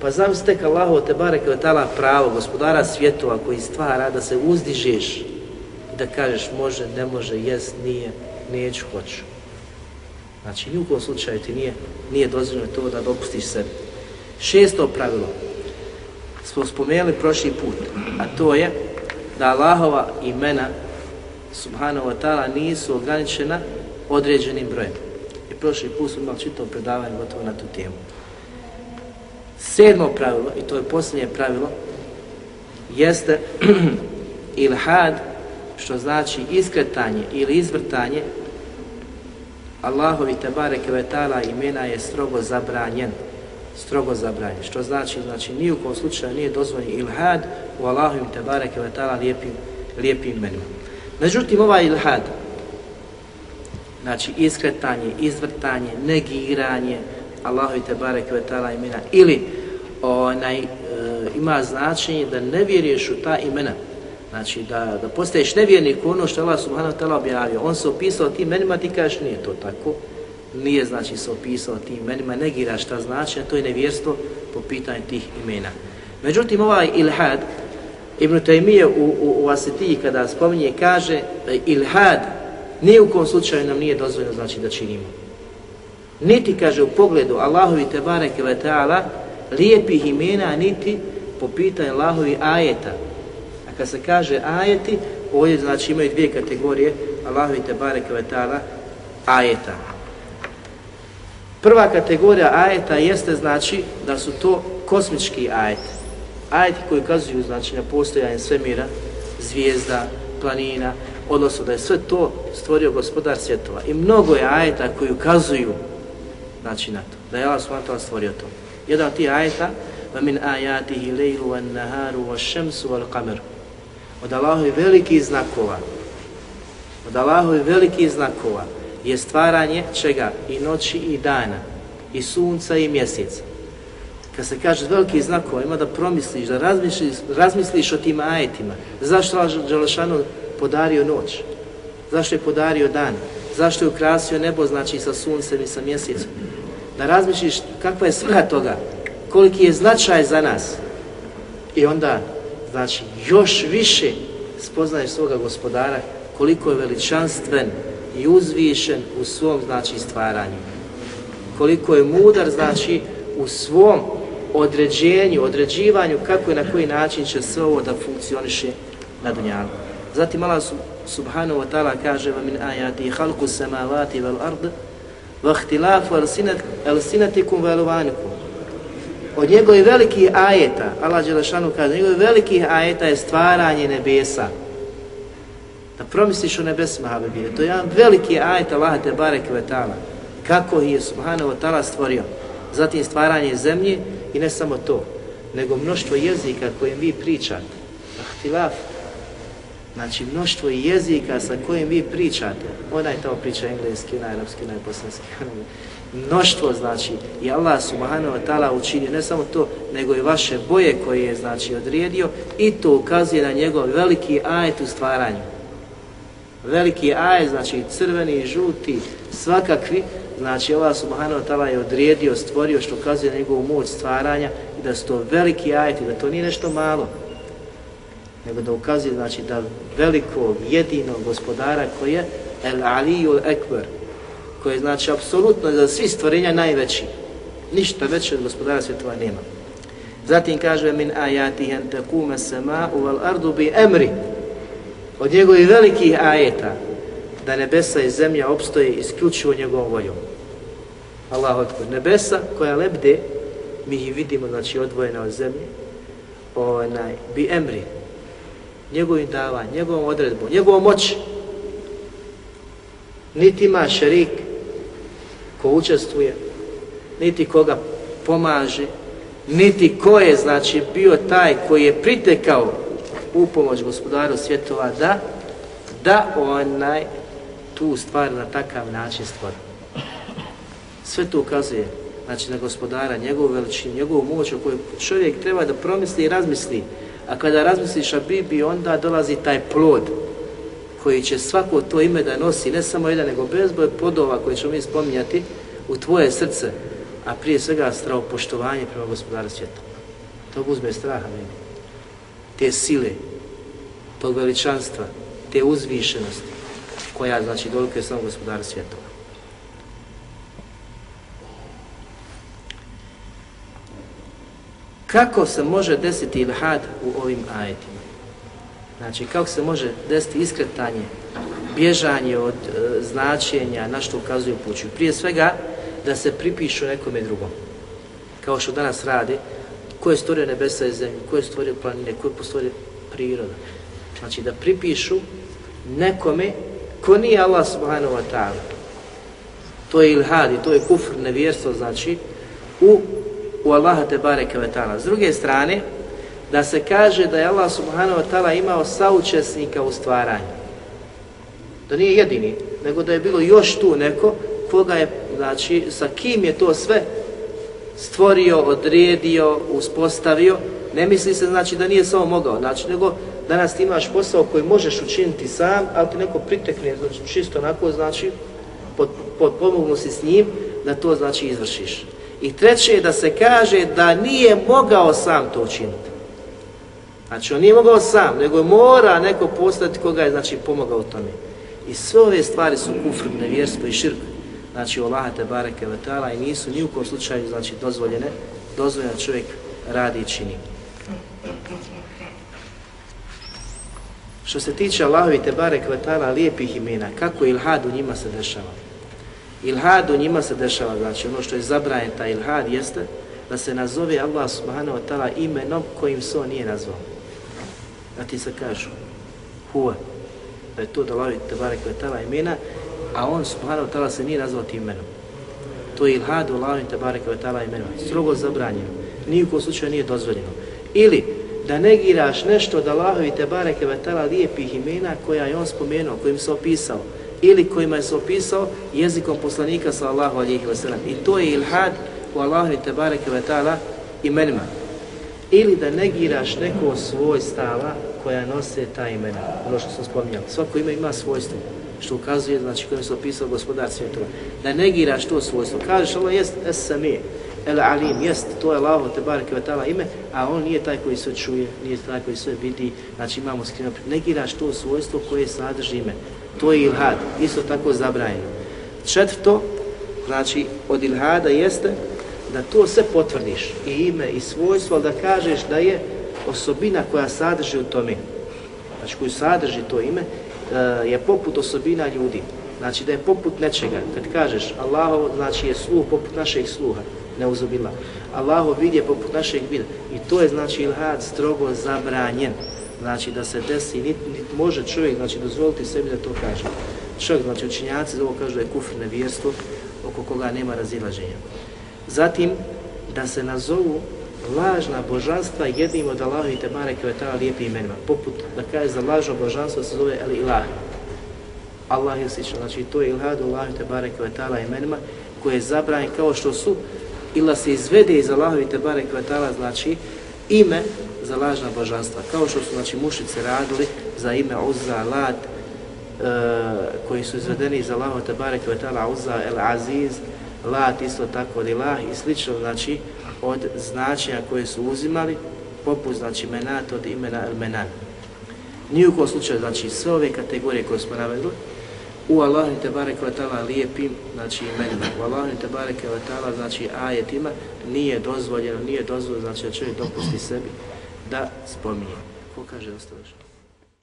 Pa znam se tek Allaho te bareke je tala pravo, gospodara svjetova koji stvara da se uzdižeš da kažeš može, ne može, jes, nije, neću, hoću. Znači, ni u kom slučaju ti nije, nije dozvoljeno to da dopustiš sebi. Šesto pravilo smo spomenuli prošli put, a to je da Allahova imena subhanahu wa ta'ala nisu ograničena određenim brojem. I prošli put smo imali čitav predavanje gotovo na tu temu. Sedmo pravilo, i to je posljednje pravilo, jeste <clears throat> ilhad, što znači iskretanje ili izvrtanje Allahovi tebare kevetala imena je strogo zabranjen. Strogo zabranjen. Što znači, znači, ni u kom slučaju nije dozvoljen ilhad u Allahovim tebare kevetala lijepim, lijepim imenima. Međutim, ovaj ilhad, znači iskretanje, izvrtanje, negiranje Allahovi tebare vetala imena ili onaj, e, ima značenje da ne vjeruješ u ta imena, Znači da, da postaješ nevjernik ono što Allah subhanahu wa ta'ala objavio. On se opisao tim menima, ti kažeš nije to tako. Nije znači se opisao tim menima, negiraš šta znači, a to je nevjerstvo po pitanju tih imena. Međutim, ovaj ilhad, Ibn Taymiye u, u, u Asetiji kada spominje, kaže ilhad nije u kom slučaju nam nije dozvoljeno znači da činimo. Niti, kaže, u pogledu Allahovi tebareke ve ta'ala lijepih imena, niti po pitanju Allahovi ajeta, kad se kaže ajeti, ovdje znači imaju dvije kategorije, Allahu i Tebareke ve ta'ala, ajeta. Prva kategorija ajeta jeste znači da su to kosmički ajeti. Ajeti koji ukazuju znači na postojanje svemira, zvijezda, planina, odnosno da je sve to stvorio gospodar svjetova. I mnogo je ajeta koji ukazuju znači na to, da je Allah s.w.t. stvorio to. Jedan od tih ajeta, وَمِنْ آيَاتِهِ لَيْلُ وَالنَّهَارُ وَالشَّمْسُ وَالْقَمَرُ od Allahovi veliki znakova, od Allahovi veliki znakova je stvaranje čega? I noći i dana, i sunca i mjeseca. Kad se kaže veliki znakova, ima da promisliš, da razmisliš, razmisliš o tim ajetima. Zašto je Đelešanu podario noć? Zašto je podario dan? Zašto je ukrasio nebo, znači sa suncem i sa mjesecom? Da razmisliš kakva je svrha toga, koliki je značaj za nas. I onda znači još više spoznaješ svoga gospodara koliko je veličanstven i uzvišen u svom znači stvaranju. Koliko je mudar znači u svom određenju, određivanju kako i na koji način će sve ovo da funkcioniše na dunjalu. Zatim Allah subhanahu wa ta'ala kaže wa min ayati khalqu samawati vel ard wa ikhtilafu alsinatikum wa alwanikum od njegovih velikih ajeta, Allah Đelešanu kaže, od njegovih velikih ajeta je stvaranje nebesa. Da promisliš o nebesima, Habibije, to je jedan veliki ajet Allah te barek vetala. Kako je Subhanahu wa ta'ala stvorio. Zatim stvaranje zemlje i ne samo to, nego mnoštvo jezika kojim vi pričate. Ahtilaf, znači mnoštvo jezika sa kojim vi pričate. Onaj tamo priča engleski, onaj arapski, onaj bosanski, mnoštvo znači i Allah subhanahu wa ta'ala učinio ne samo to nego i vaše boje koje je znači odredio i to ukazuje na njegov veliki ajet u stvaranju. Veliki ajet znači crveni i žuti svakakvi znači Allah subhanahu wa ta'ala je odredio stvorio što ukazuje na njegovu moć stvaranja i da su to veliki ajeti da to nije nešto malo nego da ukazuje znači da velikog jedinog gospodara koji je El Aliju Ekber koji je znači apsolutno za svi stvorenja najveći. Ništa veće od gospodara svjetova nema. Zatim kaže min ajati an taquma as-sama'u wal ardu bi amri. Od njegovih velikih ajeta da nebesa i zemlja opstoje isključivo njegovom voljom. Allah otkoj. Nebesa koja lebde, mi ih vidimo, znači odvojena od zemlje, onaj, bi emri, njegovim davanjem, njegovom odredbom, njegovom moći. Niti ima šerik ko učestvuje, niti koga pomaže, niti ko je znači bio taj koji je pritekao u pomoć gospodaru svjetova da da onaj tu stvar na takav način stvori. Sve to ukazuje znači na gospodara, njegovu veličinu, njegovu moć o kojoj čovjek treba da promisli i razmisli. A kada razmisliš o Bibi, onda dolazi taj plod koji će svako to ime da nosi, ne samo jedan, nego bezboj podova koje ćemo mi spominjati u tvoje srce, a prije svega strao poštovanje prema gospodaru svijeta. To uzme straha meni. Te sile, tog veličanstva, te uzvišenosti, koja znači dolike samo gospodar svijeta. Kako se može desiti ilhad u ovim ajetima? Znači, kako se može desiti iskretanje, bježanje od e, značenja na što ukazuju puću? Prije svega, da se pripišu nekome drugom. Kao što danas radi, ko je stvorio nebesa i zemlju, ko je stvorio planine, ko je postvorio priroda. Znači, da pripišu nekome ko nije Allah subhanahu wa ta'ala. To je ilhad i to je kufr, nevjerstvo, znači, u u Allaha te bareke ve taala. S druge strane, da se kaže da je Allah subhanahu wa taala imao saučesnika u stvaranju. Da nije jedini, nego da je bilo još tu neko koga je, znači, sa kim je to sve stvorio, odredio, uspostavio, ne misli se znači da nije samo mogao, znači, nego danas ti imaš posao koji možeš učiniti sam, ali ti neko pritekne, znači, čisto onako, znači, pod, pod pomognu si s njim, da to znači izvršiš. I treće je da se kaže da nije mogao sam to učiniti. Znači on nije mogao sam, nego mora neko postati koga je znači pomogao tome. I sve ove stvari su kufr, nevjerstvo i širk. Znači Allah te bareke vetala i nisu ni u kom slučaju znači dozvoljene, dozvoljeno čovjek radi i čini. Što se tiče Allahovi te bareke vetala lijepih imena, kako ilhad u njima se dešava? Ilhad u njima se dešava, znači ono što je zabranjen taj ilhad jeste da se nazove Allah subhanahu wa ta'ala imenom kojim se on nije nazvao. A ti se kažu huwa, da je to da lavi tebarek wa imena, a on subhanahu Tala ta'ala se nije nazvao tim imenom. To je ilhad u lavi tebarek wa ta'ala imenom. Strogo zabranjeno. Nijekom slučaju nije dozvoljeno. Ili da negiraš nešto da Allahovi te bareke lijepih imena koja je on spomenuo, kojim se opisao, ili kojima je se opisao jezikom poslanika sallallahu alejhi ve sellem. I to je ilhad u Allahovi te bareke ve taala imenima. Ili da negiraš neko svojstava koja nose ta imena, ono što sam spominjao. Svako ime ima svojstvo, što ukazuje, znači kojim se opisao gospodar svjetova. Da negiraš to svojstvo. Kažeš, Allah jest es-sami, el alim, jest, to je Allah te bareke ve ime, a on nije taj koji se čuje, nije taj koji sve vidi, znači imamo skriveno. Negiraš to svojstvo koje sadrži ime to je ilhad, isto tako zabranjeno. Četvrto, znači od ilhada jeste da to sve potvrdiš, i ime i svojstvo, da kažeš da je osobina koja sadrži u tome, znači koju sadrži to ime, e, je poput osobina ljudi. Znači da je poput nečega. Kad kažeš Allahov, znači je sluh poput našeg sluha, ne uzubila. Allahov vid je poput našeg vida. I to je znači ilhad strogo zabranjen znači da se desi, niti nit može čovjek znači dozvoliti sebi da to kaže. Čovjek, znači učinjaci ovo kažu da je kufr nevjerstvo oko koga nema razilaženja. Zatim, da se nazovu lažna božanstva jednim od Allahu i Tebare Kvetala lijepi imenima. Poput da kaže za lažno božanstvo se zove El Ilah. Allah je slično, znači to je ilhad Allahu i Tebare Kvetala imenima koje je zabranjen kao što su ila se izvede iz Allahu i Tebare Kvetala, znači ime za lažna božanstva. Kao što su znači, mušice radili za ime Uzza, Lat, e, koji su izvedeni za Allahu Tebare Kvetala, Uzza, El Aziz, Lat, isto tako od Ilah i slično, znači, od značenja koje su uzimali, poput, znači, Menat od imena El Menan. Nijuko slučaju, znači, sve ove kategorije koje smo navedli, u Allahu te bareke ve taala lijepim znači imenima. U Allahu te bareke ve taala znači ajetima nije dozvoljeno nije dozvoljeno znači da čovjek dopusti sebi da spominje. Ko kaže ostalo